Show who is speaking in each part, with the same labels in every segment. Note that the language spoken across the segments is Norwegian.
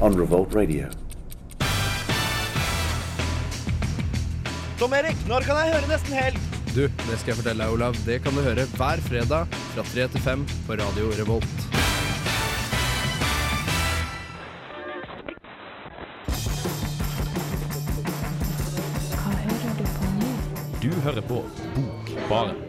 Speaker 1: on Revolt Radio.
Speaker 2: Tom Erik, når kan jeg høre Nesten Helg?
Speaker 3: Du, det skal jeg fortelle deg, Olav. Det kan du høre hver fredag fra 3 til 5 på Radio Revolt.
Speaker 4: Hva hører du på nå?
Speaker 5: Du hører på Bokbaren.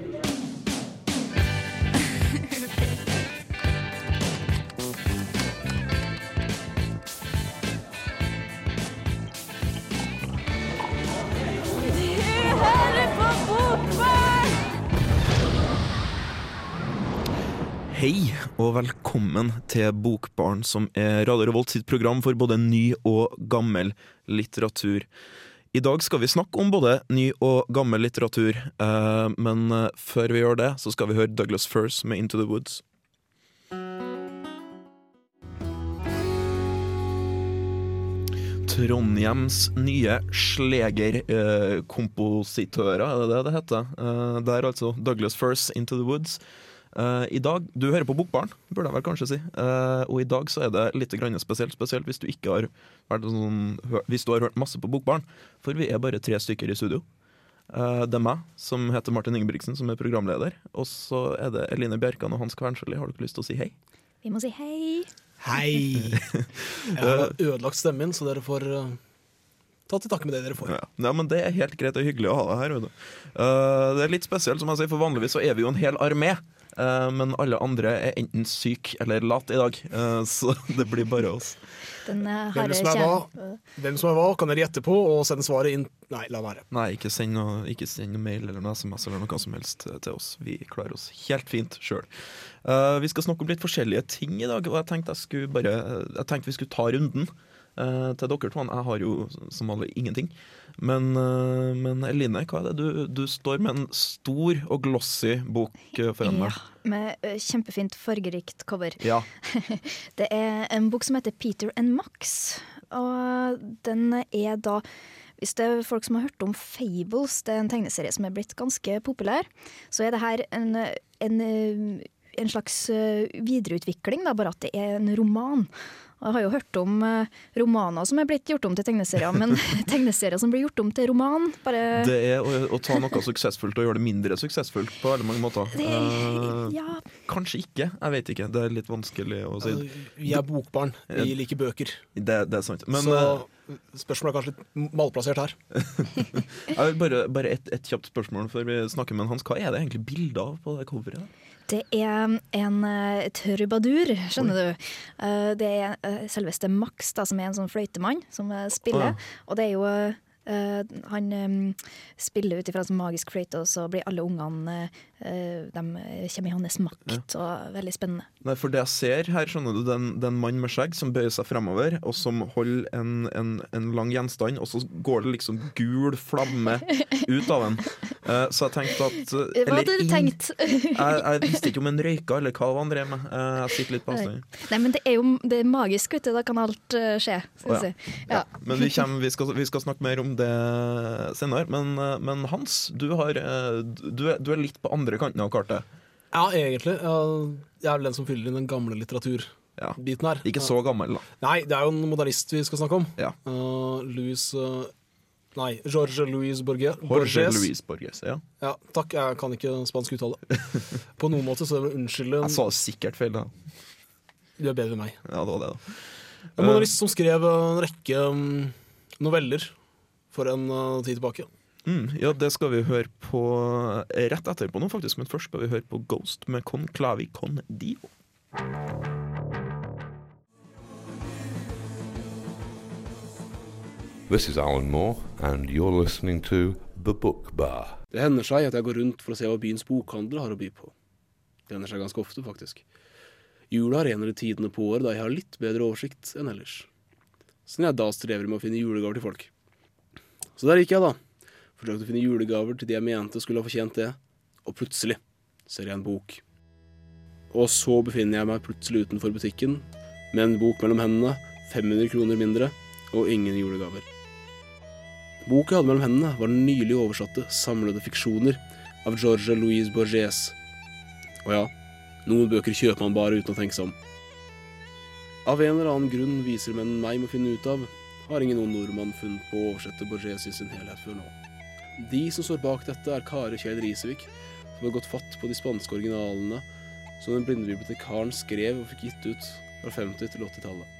Speaker 6: Hei, og velkommen til Bokbarn, som er Radio Revolt sitt program for både ny og gammel litteratur. I dag skal vi snakke om både ny og gammel litteratur, eh, men eh, før vi gjør det, så skal vi høre Douglas First med Into the Woods. Trondheims nye slegerkompositører, er det det det heter? Eh, det er altså Douglas First, Into the Woods. Eh, I dag, Du hører på Bokbarn, burde jeg vel kanskje si. Uh, og i dag så er det litt grann spesielt, spesielt hvis du ikke har vært sånn, Hvis du har hørt masse på Bokbarn, for vi er bare tre stykker i studio. Uh, det er meg, som heter Martin Ingebrigtsen, som er programleder. Og så er det Eline Bjerkan og Hans Kvernsjøli. Har dere lyst til å si hei?
Speaker 4: Vi må si hei.
Speaker 7: Hei! Jeg har ødelagt stemmen min, så dere får uh, ta til takke med det dere får.
Speaker 6: Ja. ja, men Det er helt greit og hyggelig å ha deg her. Uh. Eh, det er litt spesielt, som jeg sier, for vanligvis så er vi jo en hel armé. Uh, men alle andre er enten syk eller lat i dag, uh, så det blir bare oss.
Speaker 4: Den uh,
Speaker 7: Hvem
Speaker 4: harde
Speaker 7: som er hva? Hvem som er hva, kan dere gjette på og sende svaret inn Nei, la være.
Speaker 6: Nei, ikke send noe, ikke send noe mail eller noe SMS eller noe som helst til oss. Vi klarer oss helt fint sjøl. vi skal snakke om litt forskjellige ting i dag, og jeg tenkte, jeg skulle bare, jeg tenkte vi skulle ta runden eh, til dere to. Jeg har jo som alle ingenting. Men, eh, men Eline, hva er det? Du, du står med en stor og glossy bok foran deg?
Speaker 4: Ja, med uh, kjempefint fargerikt cover.
Speaker 6: Ja.
Speaker 4: Det er en bok som heter Peter and Max, og den er da hvis det er folk som har hørt om Fables, det er en tegneserie som er blitt ganske populær, så er det her en, en, en slags eh, videreutvikling, da, bare at det er en roman. Jeg har jo hørt om eh, romaner som er blitt gjort om til tegneserier, men tegneserier som blir gjort om til roman, bare
Speaker 6: Det er å, å ta noe suksessfullt og gjøre det mindre suksessfullt på veldig mange måter.
Speaker 4: Det-
Speaker 6: Eh, kanskje ikke, jeg vet ikke. Det er litt vanskelig å si.
Speaker 7: Vi er bokbarn. Vi liker bøker.
Speaker 6: Det, det er sant. Men
Speaker 7: så
Speaker 6: eh,
Speaker 7: spørsmålet er kanskje litt malplassert her.
Speaker 6: Bare, bare et, et kjapt spørsmål før vi snakker med Hans. Hva er det egentlig bilde av på det coveret?
Speaker 4: Det er en uh, trubadur, skjønner du. Uh, det er uh, selveste Max, da, som er en sånn fløytemann som eh, spiller.
Speaker 6: Å,
Speaker 4: Og det er jo eh, Han um, spiller ut ifra en magisk fløyte, og så blir alle ungene eh, De kommer i hans makt. Og veldig spennende.
Speaker 6: Nei, for det jeg ser her, skjønner du, den, er en, det er en mann med skjegg som bøyer seg fremover, og som holder en, en, en lang gjenstand, og så går det liksom gul flamme ut av den. Uh, så jeg tenkte at eh,
Speaker 4: Hva hadde du tenkt?
Speaker 6: Jeg, jeg visste ikke om en røyka, eller hva han drev med. Uh, jeg sitter litt på avstand.
Speaker 4: Nei, men det er jo det er magisk, vet du. Da kan alt uh, skje. Skal
Speaker 6: oh, ja.
Speaker 4: si. Ja.
Speaker 6: Men vi, kommer, vi, skal, vi skal snakke mer om det senere. Men, eh, men Hans, du, har, eh, du, du er litt på andre kanten av kartet.
Speaker 7: Ja, egentlig. Jeg er vel den som fyller inn den gamle
Speaker 6: Ja.
Speaker 7: litteraturbiten her.
Speaker 6: Ikke så gammel, da.
Speaker 7: Nei, det er jo en modernist vi skal snakke om.
Speaker 6: Ja.
Speaker 7: Uh, Louis uh, Nei, Jorge Louis Borges.
Speaker 6: Jorge Louis Borges. Ja.
Speaker 7: Ja, takk, jeg kan ikke spansk uttale. På noen måte så unnskylder
Speaker 6: Jeg sa sikkert feil, da.
Speaker 7: Du er bedre enn meg.
Speaker 6: Ja, det var det, da.
Speaker 7: En modernist som skrev en rekke um, noveller for en tid tilbake.
Speaker 6: Mm, ja, det skal vi høre på rett etterpå nå, faktisk. Men først skal vi høre på Ghost med Con Clavi Con Dio.
Speaker 8: This is Alan Moore, and you're listening to The Book Bar.
Speaker 7: Det hender seg at jeg går rundt for å se hva byens bokhandler har å by på. Det hender seg ganske ofte, faktisk. Jula er en av de tidene på året da jeg har litt bedre oversikt enn ellers. Siden jeg da strever med å finne julegaver til folk. Så der gikk jeg, da. Forsøkte å finne julegaver til de jeg mente skulle ha fortjent det. Og plutselig ser jeg en bok. Og så befinner jeg meg plutselig utenfor butikken med en bok mellom hendene, 500 kroner mindre og ingen julegaver. Boka jeg hadde mellom hendene, var den nylig oversatte samlede fiksjoner av George Louise Borges. Og ja, noen bøker kjøper man bare uten å tenke seg om. Av en eller annen grunn viser menn meg må finne ut av, har ingen nordmann funnet på å oversette Borges i sin helhet før nå. De som står bak dette, er Kari Kjell Risevik, som har gått fatt på de spanske originalene som den blinde bibliotekaren skrev og fikk gitt ut fra 50- til 80-tallet.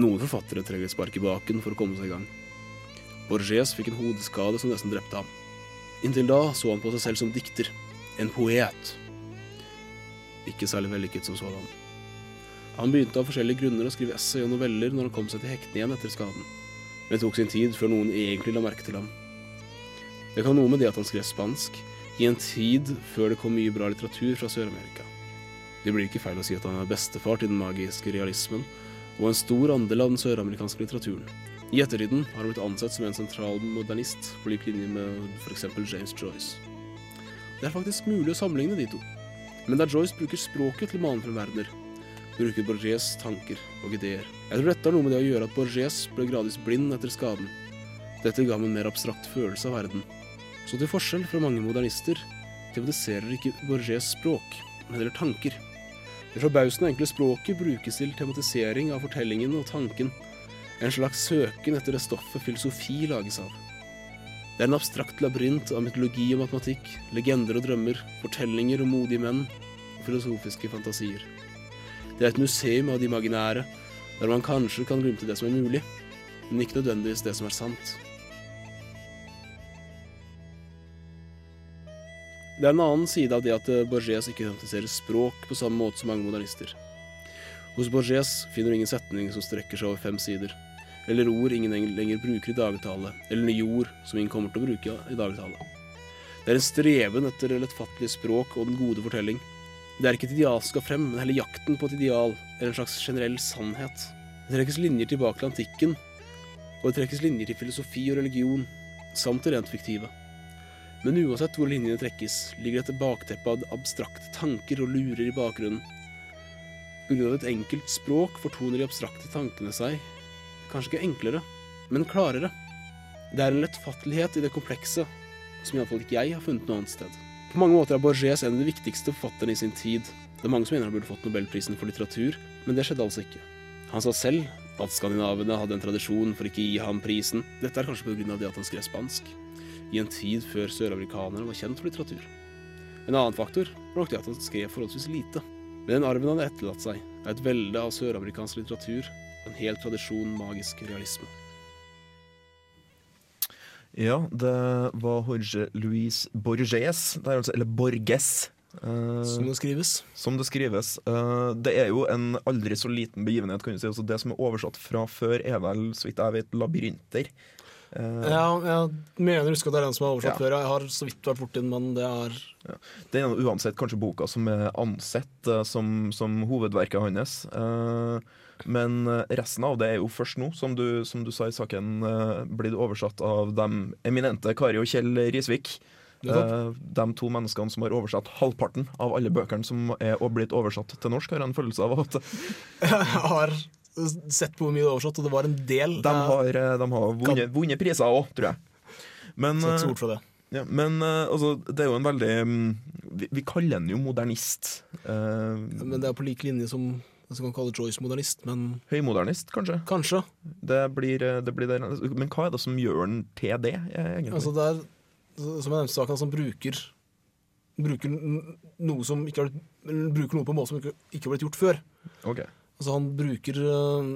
Speaker 7: Noen forfattere trenger et spark i baken for å komme seg i gang. Borges fikk en hodeskade som nesten drepte ham. Inntil da så han på seg selv som dikter, en poet. Ikke særlig vellykket som sådan. Han begynte av forskjellige grunner å skrive essay og noveller når han kom seg til hektene igjen etter skaden, men det tok sin tid før noen egentlig la merke til ham. Det kan noe med det at han skrev spansk, i en tid før det kom mye bra litteratur fra Sør-Amerika. Det blir ikke feil å si at han er bestefar til den magiske realismen, og en stor andel av den søramerikanske litteraturen. I ettertiden har han blitt ansett som en sentral modernist, på lik linje med f.eks. James Joyce. Det er faktisk mulig å sammenligne de to, men der Joyce bruker språket til å mane frem verdener, bruker Borges tanker og ideer. Jeg tror dette har noe med det å gjøre at Borges ble gradvis blind etter skaden. Dette ga ham en mer abstrakt følelse av verden. Så til forskjell fra mange modernister tematiserer ikke Borges språk, men heller tanker. Det forbausende enkle språket brukes til tematisering av fortellingen og tanken, en slags søken etter det stoffet filosofi lages av. Det er en abstrakt labyrint av mytologi og matematikk, legender og drømmer, fortellinger om modige menn og filosofiske fantasier. Det er et museum av det imaginære, der man kanskje kan glimte det som er mulig, men ikke nødvendigvis det som er sant. Det er en annen side av det at eh, Borges ikke identifiserer språk på samme måte som mange modernister. Hos Borges finner du ingen setning som strekker seg over fem sider, eller ord ingen lenger bruker i dagtale, eller nye ord som ingen kommer til å bruke i dagtale. Det er en streven etter lettfattelig språk og den gode fortelling. Det er ikke et ideal som skal frem, men heller jakten på et ideal, eller en slags generell sannhet. Det trekkes linjer tilbake til antikken, og det trekkes linjer til filosofi og religion, samt det rent fiktive. Men uansett hvor linjene trekkes, ligger dette bakteppet av abstrakte tanker og lurer i bakgrunnen. Pga. et enkelt språk fortoner de abstrakte tankene seg, kanskje ikke enklere, men klarere. Det er en lettfattelighet i det komplekse, som iallfall ikke jeg har funnet noe annet sted. På mange måter er Borges en av de viktigste forfatterne i sin tid. Det er mange som mener han burde fått Nobelprisen for litteratur, men det skjedde altså ikke. Han sa selv at skandinavene hadde en tradisjon for ikke å gi ham prisen. Dette er kanskje av det at han skrev spansk, i en tid før søramerikanerne var kjent for litteratur. En annen faktor var nok det at han skrev forholdsvis lite. Men den arven han har etterlatt seg, er et velde av søramerikansk litteratur og en hel tradisjon magisk realisme.
Speaker 6: Ja, det var Jorge Luis Borges, det er altså, eller Borges. eh,
Speaker 7: Som det skrives.
Speaker 6: som det skrives. Eh, det er jo en aldri så liten begivenhet, kan du si. Altså det som er oversatt fra før, er vel, så vidt jeg vet, labyrinter. Eh,
Speaker 1: Ja, jeg mener å huske at det er den som er oversatt
Speaker 6: Ja.
Speaker 1: før. Jeg har så vidt vært borti den, men det er
Speaker 6: Det er uansett kanskje boka som er ansett eh, som, som hovedverket hans. Eh, men resten av det er jo først nå, som du, som du sa i saken, eh, blitt oversatt av de eminente Kari og Kjell Risvik. De to menneskene som har oversatt halvparten av alle bøkene som er og blitt oversatt til norsk, har en følelse av at
Speaker 1: Jeg har sett på hvor mye det er oversatt, og det var en del.
Speaker 6: de har, eh, de har vunnet, vunnet priser òg, tror jeg. Men,
Speaker 1: Så setter
Speaker 6: eh,
Speaker 1: for det.
Speaker 6: ja, men eh, altså, det er jo en veldig mm, Vi, vi kaller den jo modernist. Uh,
Speaker 1: Men det er på lik linje som jeg skal kalle Joyce modernist, men
Speaker 6: Høymodernist, kanskje.
Speaker 1: kanskje.
Speaker 6: Det blir, eh, det blir. Men hva er det som gjør den til det, eh, egentlig?
Speaker 1: Altså det er, som jeg nevnte saken, som bruker Bruker noe som ikke har Bruker noe på en måte som ikke, ikke har blitt gjort før.
Speaker 6: Ok.
Speaker 1: Altså han bruker øh,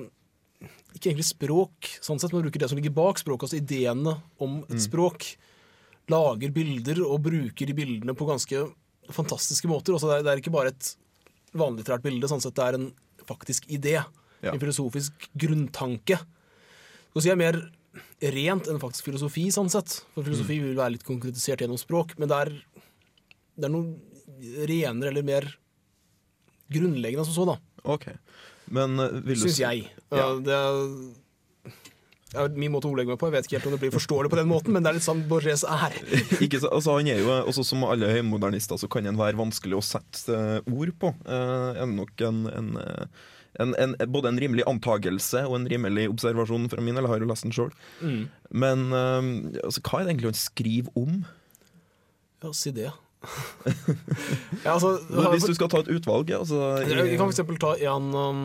Speaker 1: ikke egentlig språk, sånn sett, men bruker det som ligger bak språket, altså ideene om et språk. Lager bilder og bruker de bildene på ganske fantastiske måter. Altså det, er, det er ikke bare et vanlitterært bilde, sånn sett det er en faktisk idé.
Speaker 6: Ja.
Speaker 1: En filosofisk grunntanke. Skal si er mer rent enn faktisk filosofi, sånn sett. For filosofi vil være litt konkretisert gjennom språk, men det er, det er noe renere eller mer grunnleggende som så, da.
Speaker 6: Ok. Men eh, vil du
Speaker 1: Syns
Speaker 6: si-
Speaker 1: jeg.
Speaker 6: Ja.
Speaker 1: Det er, det er min måte å ordlegge meg på. Jeg vet ikke helt om det blir forståelig på den måten, men det er litt sånn Borges er.
Speaker 6: Ikke så, altså han er jo, også Som alle høymodernister så kan han være vanskelig å sette eh, ord på. Eh, er nok en, en, eh, en, både en rimelig antagelse og en rimelig observasjon fra min, eller har jo lest den sjøl. Men eh, altså, hva er det egentlig han skriver om?
Speaker 1: Ja, si det. ja, altså,
Speaker 6: Hvis du skal ta et utvalg altså, i-
Speaker 1: Vi kan eksempel ta en um,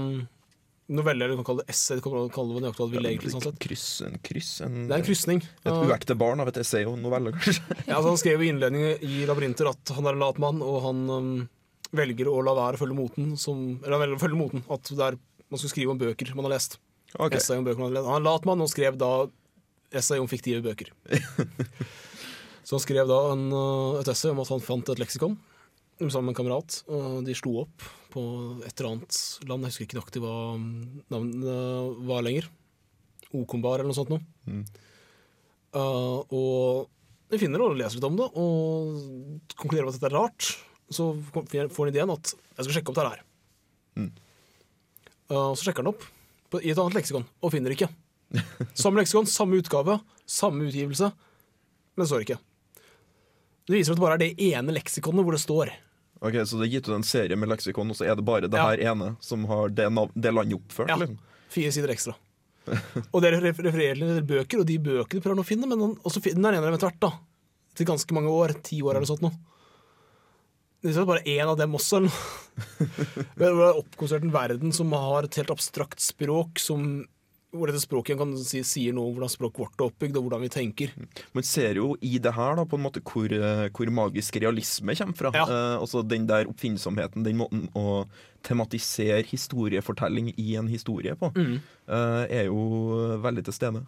Speaker 7: novelle, eller du kan kalle det essay. Du kan kalle det nøyaktig hva du vil egentlig. sånn sett.
Speaker 6: Kryss, en kryss en,
Speaker 7: Det er en krysning.
Speaker 6: Et uekte barn av et essay og novelle, kanskje.
Speaker 7: ja, altså, han skrev i innledningen i Labyrinter at han er en lat mann, og han um, velger å la være å følge moten. Som, eller han velger å følge moten, at det er, man skal skrive om bøker man har lest.
Speaker 6: Okay.
Speaker 7: Essay om bøker man har lest. Han er en lat mann og skrev da essay om fiktive bøker. Så han skrev da en, uh, et essay om at han fant et leksikon sammen med en kamerat. Og de slo opp på et eller annet land, jeg husker ikke nøyaktig hva navnet var lenger. Okombar eller noe sånt noe.
Speaker 6: Mm.
Speaker 7: Uh, og vi finner og leser litt om det, og konkluderer med at dette er rart. Så får han ideen at jeg skal sjekke opp det her.
Speaker 6: Mm.
Speaker 7: Uh, så sjekker han opp på, i et annet leksikon, og finner ikke. Samme leksikon, samme utgave, samme utgivelse, men det står ikke. Det viser at det bare er det ene leksikonet hvor det står.
Speaker 6: Ok, Så det er gitt ut en serie med leksikon, og så er det bare det
Speaker 7: Ja.
Speaker 6: her ene som har det, det landet oppført?
Speaker 7: Ja.
Speaker 6: Liksom.
Speaker 7: Fire sider ekstra. og det refererer til en bøker, og de bøkene prøver han å finne, men han, også finner han en etter hvert, da. Til ganske mange år. Ti år eller sånt noe. Det viser at bare én av dem også. eller noe. Det er oppkonstruert en verden som har et helt abstrakt språk, som, hvor dette språket kan si, sier noe om hvordan språket vårt er oppbygd, og hvordan vi tenker.
Speaker 6: Man ser jo i det her da, på en måte hvor, eh, hvor magisk realisme kommer fra.
Speaker 7: Ja.
Speaker 6: Eh, altså Den der oppfinnsomheten, den måten å tematisere historiefortelling i en historie på,
Speaker 7: Mm.
Speaker 6: eh, er jo veldig til stede.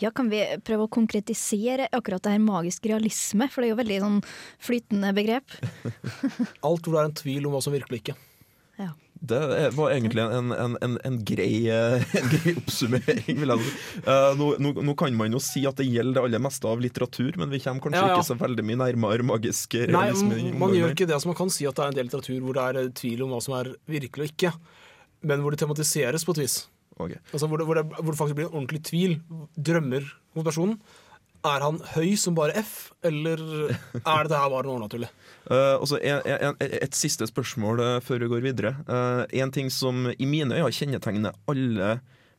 Speaker 4: Ja, Kan vi prøve å konkretisere akkurat det her magisk realisme? For det er jo veldig sånn flytende begrep.
Speaker 7: Alt hvor det er en tvil om hva som virkelig ikke.
Speaker 6: Det var egentlig en, en, en, en, grei, eh, en grei oppsummering. Eh, nå, nå, nå kan man jo si at det gjelder det aller meste av litteratur, men vi kommer kanskje
Speaker 7: Ja, ja.
Speaker 6: ikke så veldig mye nærmere magisk realisme. Nei,
Speaker 7: man gjør ikke det. Altså, man kan si at det er en del litteratur hvor det er eh, tvil om hva som er virkelig og ikke, men hvor det tematiseres på et vis.
Speaker 6: Okay.
Speaker 7: Altså hvor, det, hvor, det, hvor det faktisk blir en ordentlig tvil. Drømmer mot personen. Er han høy som bare F, eller er det her bare noe overnaturlig?
Speaker 6: Uh, så en, en, et siste spørsmål eh, før vi går videre. Uh, en ting som i mine øyne kjennetegner alle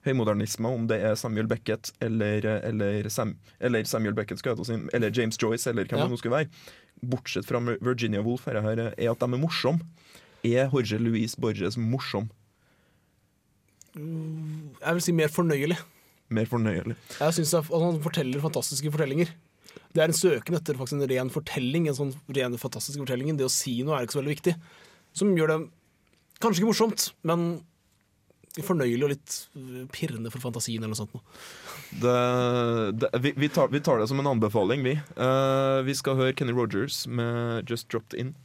Speaker 6: høymodernismer, om det er Samuel Beckett eller, eh, eller, Sam, eller Samuel Beckett si, eller James Joyce, eller hvem
Speaker 7: Ja.
Speaker 6: det nå skulle være, bortsett fra Virginia Woolf, er, her, er at de er morsomme. Er Jorge Luis Borges morsom?
Speaker 7: Jeg vil si mer fornøyelig.
Speaker 6: Mer fornøyelig?
Speaker 7: Jeg synes at Han forteller fantastiske fortellinger. Det er en søken etter faktisk en ren fortelling. En sånn ren fantastisk fortelling Det å si noe er ikke så veldig viktig. Som gjør det kanskje ikke morsomt, men fornøyelig og litt øh, pirrende for fantasien. eller noe sånt.
Speaker 6: Det, det, vi, vi, tar, vi tar det som en anbefaling, vi. Uh, vi skal høre Kenny Rogers med 'Just Dropped In'.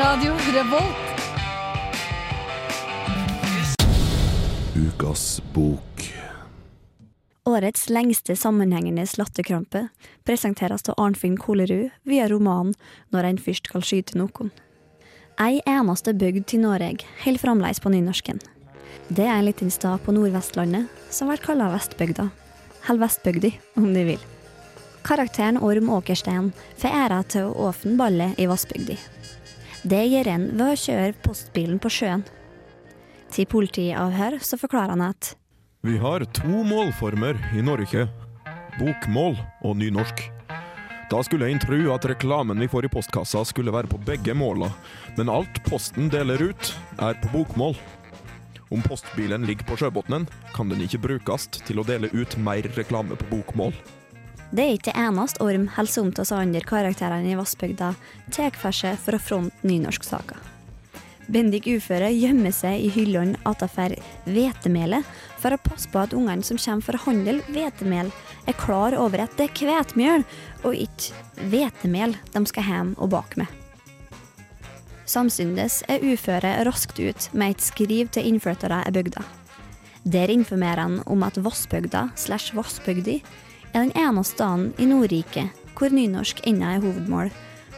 Speaker 9: Radio Revolt.
Speaker 8: Ukas bok.
Speaker 10: Årets lengste sammenhengende latterkrampe presenteres av Arnfinn Kolerud via romanen 'Når en først skal skyte noen'. Ei eneste bygd til Noreg holder fremdeles på nynorsken. Det er en liten stad på Nordvestlandet som blir kalla Vestbygda. Eller Vestbygdi, om de vil. Karakteren Orm Åkerstein får æra til å åpne ballet i Vassbygdi. Det gjør en ved å kjøre postbilen på sjøen. Til politiavhør så forklarer han at
Speaker 11: Vi har to målformer i Norge. Bokmål og nynorsk. Da skulle en tro at reklamen vi får i postkassa skulle være på begge måla, men alt Posten deler ut, er på bokmål. Om postbilen ligger på sjøbunnen, kan den ikke brukes til å dele ut mer reklame på bokmål.
Speaker 10: Det er ikke eneste Orm holder til oss andre karakterene i Vassbygda tar for seg for å fronte nynorsksaker. Bendik uføre gjemmer seg i hyllene atafor hvetemelet for å passe på at ungene som kommer for å handle hvetemel, er klar over at det er hvetemel og ikke hvetemel de skal hjem og bake med. Samtidig er uføre raskt ut med et skriv til innflyttere i bygda. Der informerer han om at Vassbygda slash Vassbygdi er den eneste staden i Nordriket hvor nynorsk ennå er hovedmål,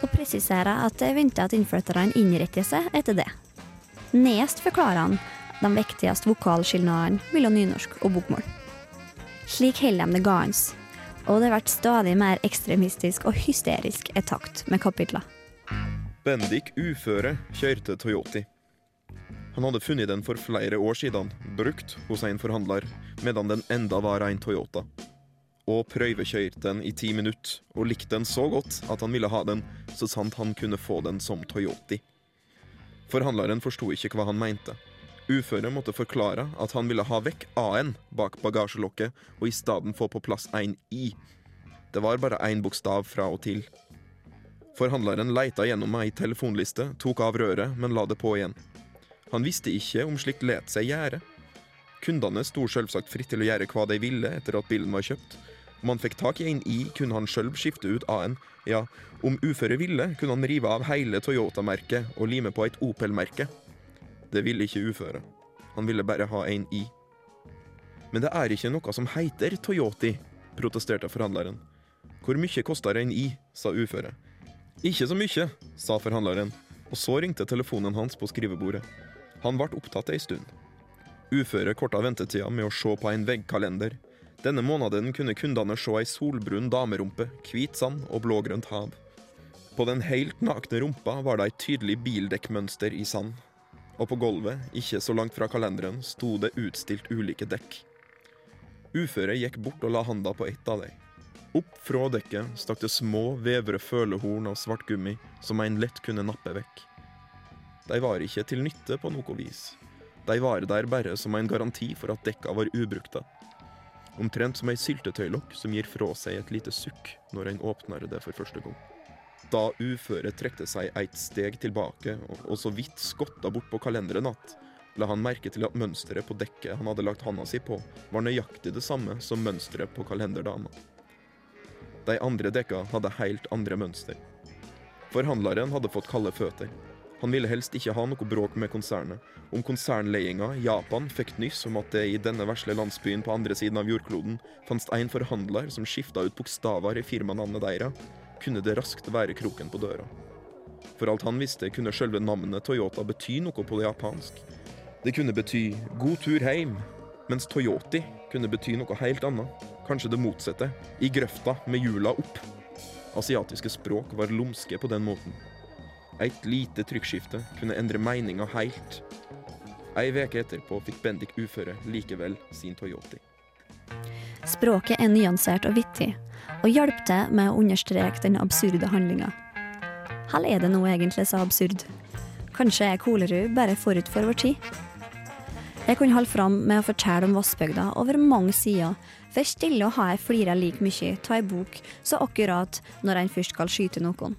Speaker 10: og presiserer at det er venta at innflytterne innretter seg etter det. Nest forklarer han de viktigste vokalskilnadene mellom nynorsk og bokmål. Slik holder de det gående, og det blir stadig mer ekstremistisk og hysterisk i takt med kapitler.
Speaker 6: Bendik uføre kjørte Toyota. Han hadde funnet den for flere år siden, brukt hos en forhandler, medan den enda var en Toyota. Og prøvekjørte den i ti minutter, og likte den så godt at han ville ha den så sant han kunne få den som Toyoti. Forhandleren forsto ikke hva han mente. Uføre måtte forklare at han ville ha vekk A-en bak bagasjelokket, og i stedet få på plass en I. Det var bare én bokstav fra og til. Forhandleren leita gjennom ei telefonliste, tok av røret, men la det på igjen. Han visste ikke om slikt let seg gjøre. Kundene sto selvsagt fritt til å gjøre hva de ville etter at bilen var kjøpt. Om han fikk tak i en I, kunne han sjøl skifte ut A-en. Ja, om uføre ville, kunne han rive av hele Toyota-merket og lime på et Opel-merke. Det ville ikke uføre. Han ville bare ha en I. Men det er ikke noe som heter Toyoti, protesterte forhandleren. Hvor mye koster en I, sa uføre. Ikke så mye, sa forhandleren, og så ringte telefonen hans på skrivebordet. Han ble opptatt ei stund. Uføre korta ventetida med å se på en veggkalender. Denne måneden kunne kundene se ei solbrun damerumpe, hvit sand og blågrønt hav. På den helt nakne rumpa var det et tydelig bildekkmønster i sand. Og på gulvet, ikke så langt fra kalenderen, sto det utstilt ulike dekk. Uføre gikk bort og la handa på ett av dem. Opp fra dekket stakk det små, vevre følehorn av svart gummi som en lett kunne nappe vekk. De var ikke til nytte på noe vis. De var der bare som en garanti for at dekka var ubrukte. Omtrent som ei syltetøylokk som gir fra seg et lite sukk når en åpner det for første gang. Da uføret trekte seg et steg tilbake og så vidt skotta bort på kalenderen att, la han merke til at mønsteret på dekket han hadde lagt handa si på, var nøyaktig det samme som mønsteret på kalenderdama. De andre dekka hadde helt andre mønster. Forhandleren hadde fått kalde føtter. Han ville helst ikke ha noe bråk med konsernet. Om konsernledelsen Japan fikk nyss om at det i denne vesle landsbyen på andre siden av jordkloden fantes en forhandler som skifta ut bokstaver i firmanavnet deres, kunne det raskt være kroken på døra. For alt han visste, kunne selve navnet Toyota bety noe på det japansk. Det kunne bety 'god tur heim', mens Toyoti kunne bety noe helt annet. Kanskje det motsatte. I grøfta med hjula opp. Asiatiske språk var lumske på den måten. Et lite trykkskifte kunne endre meninga heilt. Ei veke etterpå fikk Bendik uføre likevel sin Toyota.
Speaker 10: Språket er nyansert og vittig, og hjalp til med å understreke den absurde handlinga. Hell er det nå egentlig så absurd? Kanskje er Kolerud bare forut for vår tid? Jeg kunne holde fram med å fortelle om Vassbygda over mange sider, for stille å ha jeg flira like mye av ei bok så akkurat når en først skal skyte noen.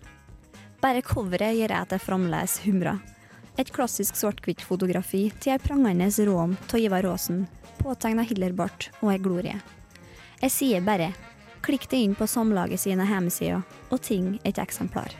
Speaker 10: Bare coveret gjør jeg at jeg fremdeles humrer. Et klassisk svart-hvitt-fotografi til ei prangende råm av Ivar Aasen, påtegna Hillerbart og ei glorie. Jeg sier bare klikk det inn på Samlaget sine hjemmesider og ting et eksemplar.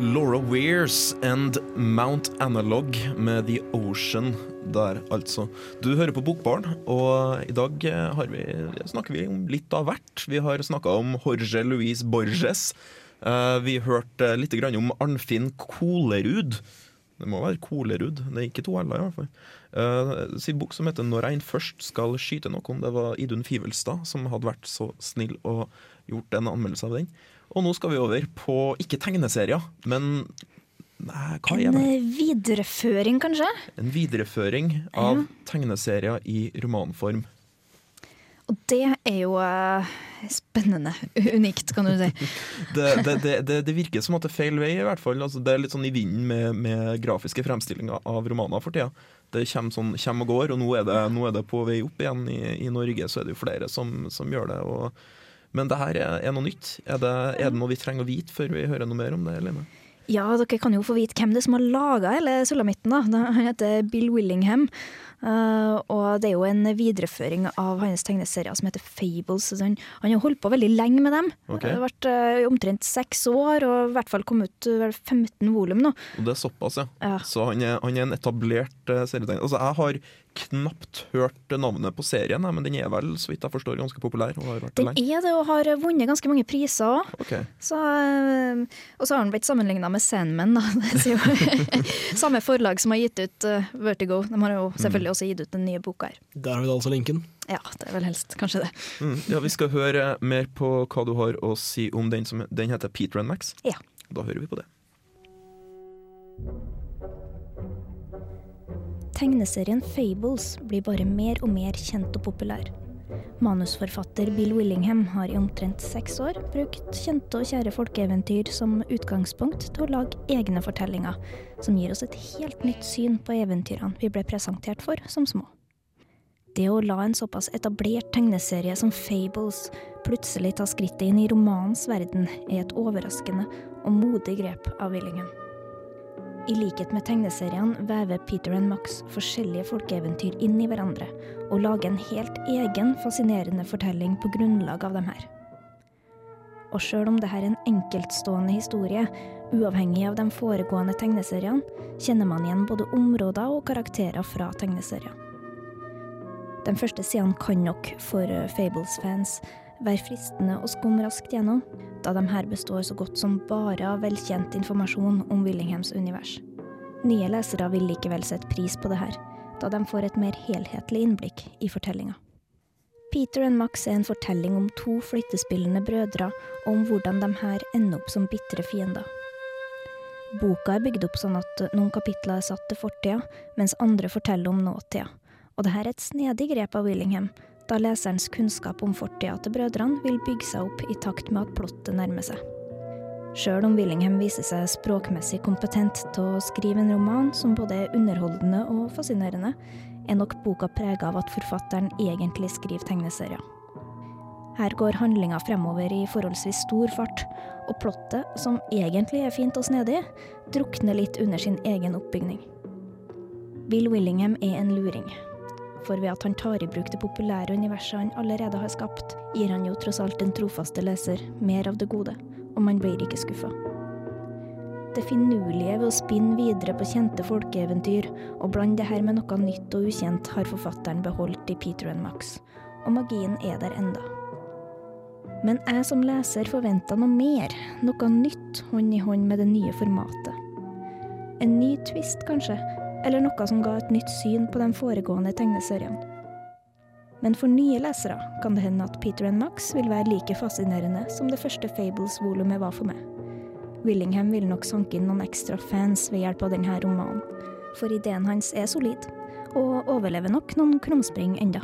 Speaker 6: Laura Weirs and Mount Analog med The Ocean der, altså. Du hører på Bokbarn, og i dag eh, vi, snakker vi om litt av hvert. Vi har snakka om Jorge Luis Borges. Eh, vi hørte litt om Arnfinn Kolerud. Det må være Kolerud, det er ikke to l-er i hvert fall. Uh, sin bok som heter 'Når ein først skal skyte noen'. Det var Idun Fivelstad som hadde vært så snill og gjort en anmeldelse av den. Og nå skal vi over på ikke tegneserier, men nei, hva er det?
Speaker 4: En videreføring, kanskje?
Speaker 6: En videreføring av tegneserier i romanform.
Speaker 4: Og det er jo uh, spennende. Unikt, kan du si.
Speaker 6: Det, det, det, det, virker som at det er feil vei, i hvert fall. Altså, det er litt sånn i vinden med, med grafiske fremstillinger av romaner for tida. Det kommer, sånn, kommer og går, og nå er, det, nå er det på vei opp igjen. I, I Norge så er det jo flere som, som gjør det. Og, men det her er, er noe nytt. Er det, er det noe vi trenger å vite før vi hører noe mer om det? Lene?
Speaker 4: Ja, dere kan jo få vite hvem det er som har laga hele Sulamitten. Han heter Bill Willingham. Uh, og det er jo en videreføring av hans tegneserier som heter Fables. Han, han har holdt på veldig lenge med dem.
Speaker 6: Okay.
Speaker 4: Det har vært uh, omtrent seks år, og i hvert fall kommet ut uh, 15 volum nå.
Speaker 6: Og det er såpass, ja.
Speaker 4: Ja.
Speaker 6: Så han er, han er en etablert uh, serietegner. Altså, jeg har knapt hørt navnet på serien, men den er vel, så vidt jeg forstår, ganske populær. og har vært det
Speaker 4: Den
Speaker 6: lenge.
Speaker 4: er det, og har vunnet ganske mange priser òg. Okay. Eh, og så har den blitt sammenligna med Sandman. Samme forlag som har gitt ut eh, Vertigo. De har jo selvfølgelig også gitt ut den nye boka her.
Speaker 1: Der har vi da altså linken.
Speaker 4: Ja, det er vel helst kanskje det.
Speaker 6: Mm. Ja, Vi skal høre mer på hva du har å si om den som den heter Peter and Max.
Speaker 4: Ja.
Speaker 6: Da hører vi på det.
Speaker 4: Tegneserien Fables blir bare mer og mer kjent og populær. Manusforfatter Bill Willingham har i omtrent seks år brukt kjente og kjære folkeeventyr som utgangspunkt til å lage egne fortellinger, som gir oss et helt nytt syn på eventyrene vi ble presentert for som små. Det å la en såpass etablert tegneserie som Fables plutselig ta skrittet inn i romanens verden, er et overraskende og modig grep av Willingham. I likhet med tegneseriene vever Peter and Max forskjellige folkeeventyr inn i hverandre, og lager en helt egen fascinerende fortelling på grunnlag av dem her. Og sjøl om dette er en enkeltstående historie, uavhengig av de foregående tegneseriene, kjenner man igjen både områder og karakterer fra tegneserier. De første sidene kan nok, for Fables-fans, være fristende å skumme raskt gjennom, da de her består så godt som bare av velkjent informasjon om Willinghams univers. Nye lesere vil likevel sette pris på det her, da de får et mer helhetlig innblikk i fortellinga. Peter and Max er en fortelling om to flyttespillende brødre, og om hvordan de her ender opp som bitre fiender. Boka er bygd opp sånn at noen kapitler er satt til fortida, mens andre forteller om nåtida. Og dette er et snedig grep av Willingham, da leserens kunnskap om fortida til brødrene vil bygge seg opp i takt med at plottet nærmer seg. Sjøl om Willingham viser seg språkmessig kompetent til å skrive en roman som både er underholdende og fascinerende, er nok boka prega av at forfatteren egentlig skriver tegneserier. Her går handlinga fremover i forholdsvis stor fart, og plottet, som egentlig er fint og snedig, drukner litt under sin egen oppbygning. Bill Willingham er en luring, for ved at han tar i bruk det populære universet han allerede har skapt, gir han jo tross alt den trofaste leser mer av det gode, og man blir ikke skuffa. Det finurlige ved å spinne videre på kjente folkeeventyr og blande det her med noe nytt og ukjent, har forfatteren beholdt i Peter and Max, og magien er der enda. Men jeg som leser forventa noe mer, noe nytt hånd i hånd med det nye formatet. En ny twist, kanskje, eller noe som ga et nytt syn på den foregående tegneserien. Men for nye lesere kan det hende at Peter and Max vil være like fascinerende som det første Fables-volumet var for meg. Willingham vil nok sanke inn noen ekstra fans ved hjelp av denne romanen, for ideen hans er solid, og overlever nok noen krumspring enda.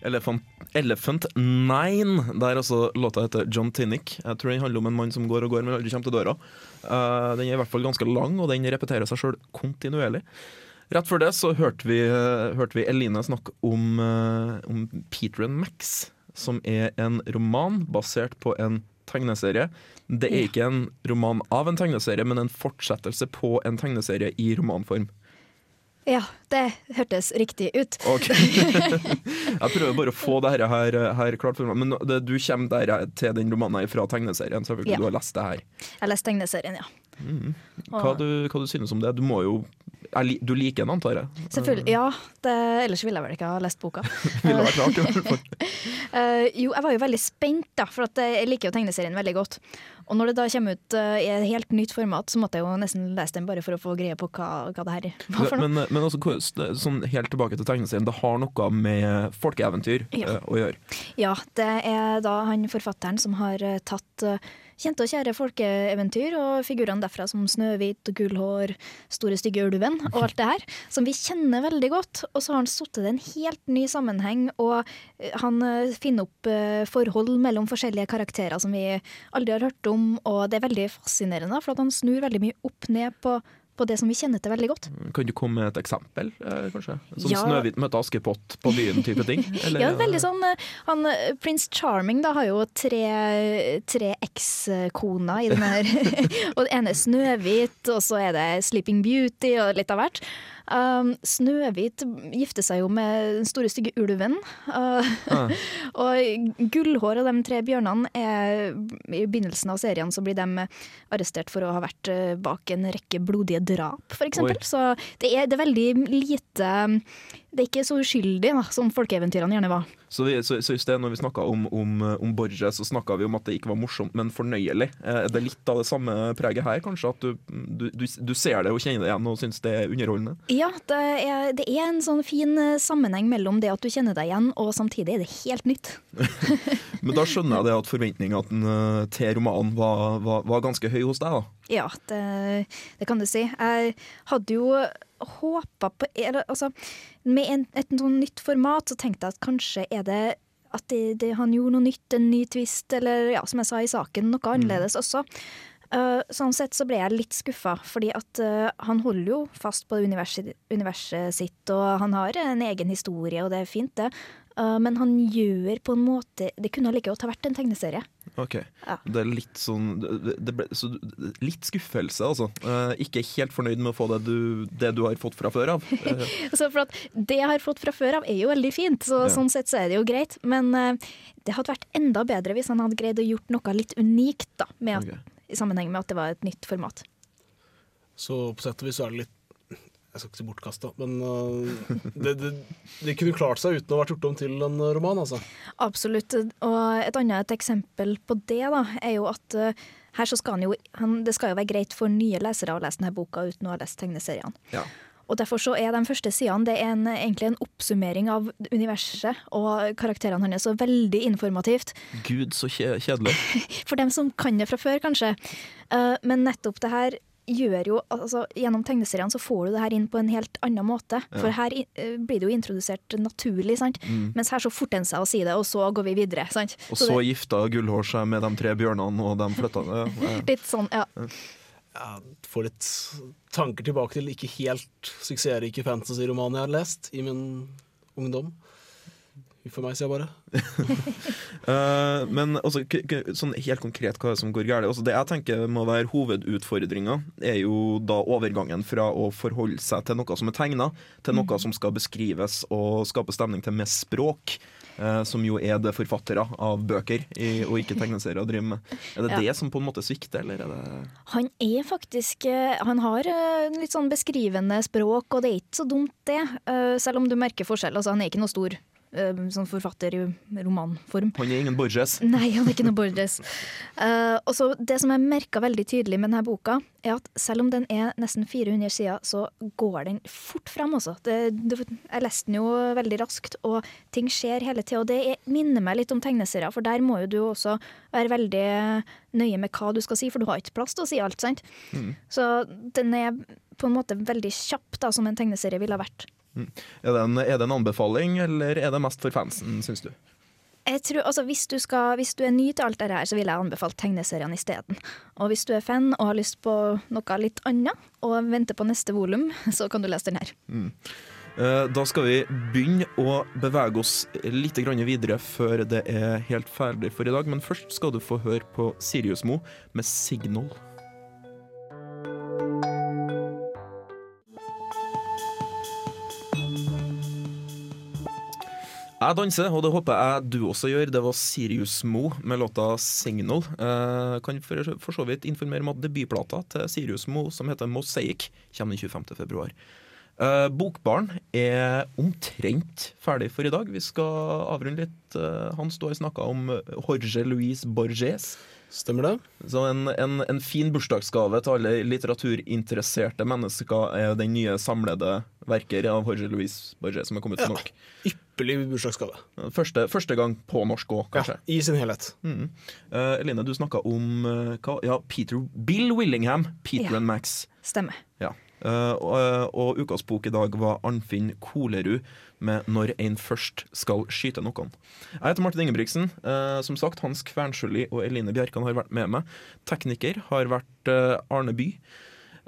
Speaker 6: Elephant, Elephant Nine, der altså låta heter John Tinnick. Jeg tror den handler om en mann som går og går, men aldri kommer til døra. Uh, den er i hvert fall ganske lang, og den repeterer seg sjøl kontinuerlig. Rett før det så hørte vi, uh, hørte vi Eline snakke om, uh, om Peter and Max, som er en roman basert på en tegneserie. Det er ikke en roman av en tegneserie, men en fortsettelse på en tegneserie i romanform.
Speaker 4: Ja, det hørtes riktig ut.
Speaker 6: Ok. Jeg prøver bare å få det her, her klart for meg. Men det, du kommer der til den romanen fra tegneserien, selvfølgelig.
Speaker 4: Ja.
Speaker 6: Du har lest det her.
Speaker 4: Jeg har lest tegneserien, ja.
Speaker 6: Mm. Hva, du, hva du synes om det? Du må jo Du liker den, antar jeg?
Speaker 4: Selvfølgelig. Ja, det, ellers ville jeg vel ikke ha lest boka.
Speaker 6: Ville vært rart, i hvert fall.
Speaker 4: Jo, jeg var jo veldig spent, da, for jeg liker jo tegneserien veldig godt. Og når det da kommer ut eh, i et helt nytt format, så måtte jeg jo nesten lese den bare for å få greie på hva, hva det her var for noe.
Speaker 6: Men, men også, sånn helt tilbake til tegneserien, det har noe med folkeeventyr
Speaker 4: Ja.
Speaker 6: eh, å gjøre.
Speaker 4: Ja, det er da han forfatteren som har eh, tatt kjente og kjære folkeeventyr og figurene derfra som Snøhvit og Gullhår, Store stygge ulven og alt det her, som vi kjenner veldig godt. Og så har han satt det i en helt ny sammenheng, og eh, han eh, finner opp eh, forhold mellom forskjellige karakterer som vi aldri har hørt om, og det er veldig fascinerende, for han snur veldig mye opp ned på, på det som vi kjenner til veldig godt.
Speaker 6: Kan du komme med et eksempel, eh, kanskje? Som
Speaker 4: Ja.
Speaker 6: Snøhvit møter Askepott på byen-type ting? Eller-
Speaker 4: Ja, veldig sånn eh, han, eh, Prince Charming da har jo tre, tre ekskoner i den her. og den ene er Snøhvit, og så er det Sleeping Beauty og litt av hvert. Um, Snøhvit gifter seg jo med den store stygge ulven. Uh,
Speaker 12: Ah.
Speaker 4: og Gullhår og de tre bjørnene er I begynnelsen av serien så blir de arrestert for å ha vært eh, bak en rekke blodige drap, eksempel. Så det er, det er veldig lite det er ikke så uskyldig da, som folkeeventyrene gjerne var.
Speaker 6: Så, vi, så, så i sted når vi snakka om, om, om Borges, så snakka vi om at det ikke var morsomt, men fornøyelig. Eh, Er det litt av det samme preget her, kanskje? At du, du, du, du ser det og kjenner det igjen og syns det er underholdende?
Speaker 4: Ja, det er, det er en sånn fin eh, sammenheng mellom det at du kjenner deg igjen, og samtidig er det helt nytt.
Speaker 6: Men da skjønner jeg det at forventningene eh, til romanen var, var, var ganske høy hos deg, da.
Speaker 4: Ja, det, det kan du si. Jeg hadde jo håpa på eller, altså, Med en, et sånn nytt format så tenkte jeg at kanskje er det at de, de, han gjorde noe nytt, en ny twist, eller ja, som jeg sa i saken, noe annerledes også. Uh, sånn sett så ble jeg litt skuffa, fordi at uh, han holder jo fast på universet, universet sitt, og han har en egen historie, og det er fint, det. Uh, men han gjør på en måte Det kunne like godt ha vært en tegneserie.
Speaker 6: Ok,
Speaker 4: Ja.
Speaker 6: Det er litt sånn det, det ble, så, Litt skuffelse, altså. Uh, ikke helt fornøyd med å få det du, det du har fått fra før av. Uh.
Speaker 4: Så for at Det jeg har fått fra før av, er jo veldig fint, så
Speaker 6: Ja.
Speaker 4: sånn sett så er det jo greit. Men det hadde vært enda bedre hvis han hadde greid å gjort noe litt unikt, da, med at, i sammenheng med at det var et nytt format.
Speaker 1: Så på sett og vis er det litt Jeg skal ikke si bortkasta, men øh, det, det, det kunne klart seg uten å ha vært gjort om til en roman, altså.
Speaker 4: Absolutt. Og et annet eksempel på det da, er jo at eh, her så skal han jo han, Det skal jo være greit for nye lesere å lese denne boka uten å ha lest tegneseriene.
Speaker 6: Ja.
Speaker 4: Og Derfor så er de første sidene det er en, egentlig en oppsummering av universet og karakterene hans, og veldig informativt.
Speaker 6: Gud, så kjedelig.
Speaker 4: For dem som kan det fra før, kanskje. Eh, men nettopp det her gjør jo altså, Gjennom tegneseriene så får du det her inn på en helt annen måte.
Speaker 6: Ja.
Speaker 4: For her uh, blir det jo introdusert naturlig, sant.
Speaker 6: Mm.
Speaker 4: Mens her så forter en seg å si det, og så går vi videre. sant?
Speaker 6: Og
Speaker 4: Så
Speaker 6: så
Speaker 4: det-
Speaker 6: gifta Gullhår seg med de tre bjørnene, og de flytta ja, ja.
Speaker 4: Litt sånn, ja.
Speaker 1: Jeg får litt tanker tilbake til ikke helt suksessrike fantasy-romaner jeg har lest i min ungdom. A meg, sier jeg bare.
Speaker 6: uh, men også, k k sånn helt konkret hva er det som går galt? Altså, det jeg tenker må være hovedutfordringa, er jo da overgangen fra å forholde seg til noe som er tegna, til noe som skal beskrives og skape stemning til med språk. Uh, som jo er det forfattere av bøker i, og ikke tegneserier driver med. Er det
Speaker 4: Ja.
Speaker 6: det som på en måte svikter, eller er det
Speaker 4: Han er faktisk eh, Han har litt sånn beskrivende språk, og det er ikke så dumt, det. Uh, Selv om du merker forskjell. Altså, han er ikke noe stor sånn forfatter i romanform.
Speaker 6: Han er ingen Borges.
Speaker 4: Nei, han er ikke noe Borges. Uh, og så Det som jeg merka veldig tydelig med denne boka, er at selv om den er nesten 400 sider, så går den fort. Det, det, jeg leste den jo veldig raskt, og ting skjer hele tida. Og det er, minner meg litt om tegneserier, for der må jo du også være veldig nøye med hva du skal si, for du har ikke plass til å si alt. sant?
Speaker 6: Mm.
Speaker 4: Så den er på en måte veldig kjapp, da, som en tegneserie ville ha vært.
Speaker 6: Mm. Er, det en, er det en anbefaling, eller er det mest for fansen, syns du?
Speaker 4: Jeg tror, altså, hvis, du skal, hvis du er ny til alt dette her, så ville jeg anbefalt tegneseriene isteden. Og hvis du er fan og har lyst på noe litt annet, og venter på neste volum, så kan du lese den her.
Speaker 6: Mm. Eh, Da skal vi begynne å bevege oss litt videre før det er helt ferdig for i dag. Men først skal du få høre på Sirius Mo med 'Signal'. Jeg danser, og det håper jeg du også gjør. Det var Sirius Mo med låta 'Signal'. Eh, kan for, for så vidt informere om at debutplata til Sirius Mo, som heter 'Mosaic', kommer den 25. februar. Eh, Bokbaren er omtrent ferdig for i dag. Vi skal avrunde litt. Eh, Hans, du har snakka om Jorge Luis Borges.
Speaker 1: Stemmer det?
Speaker 6: Så en, en, en fin bursdagsgave til alle litteraturinteresserte mennesker er den nye samlede verker av Jorge Luis Borges som er kommet til
Speaker 1: Ja.
Speaker 6: norsk.
Speaker 1: Ypperlig bursdagsgave.
Speaker 6: Første, første gang på norsk òg, kanskje.
Speaker 1: Ja, I sin helhet.
Speaker 6: Mm. Uh, Eline, du snakka om uh, hva? Ja, Peter Bill Willingham. Peter
Speaker 4: Ja.
Speaker 6: and Max.
Speaker 4: Stemmer.
Speaker 6: Ja. Uh, og, og ukas bok i dag var Arnfinn Kolerud med 'Når en først skal skyte noen'. Jeg heter Martin Ingebrigtsen. Uh, som sagt, Hans Kvernsjøli og Eline Bjerkan har vært med meg. Tekniker har vært uh, Arne By.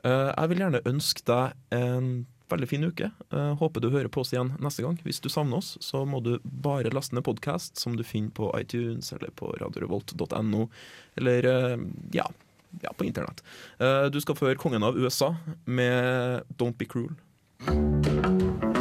Speaker 6: Eh, jeg vil gjerne ønske deg en veldig fin uke. Eh, håper du hører på oss igjen neste gang. Hvis du savner oss, så må du bare laste ned podkast som du finner på iTunes eller på radiorevolt.no, eller eh, ja, ja, på internett. Eh, du skal få høre kongen av USA med 'Don't Be Cruel'.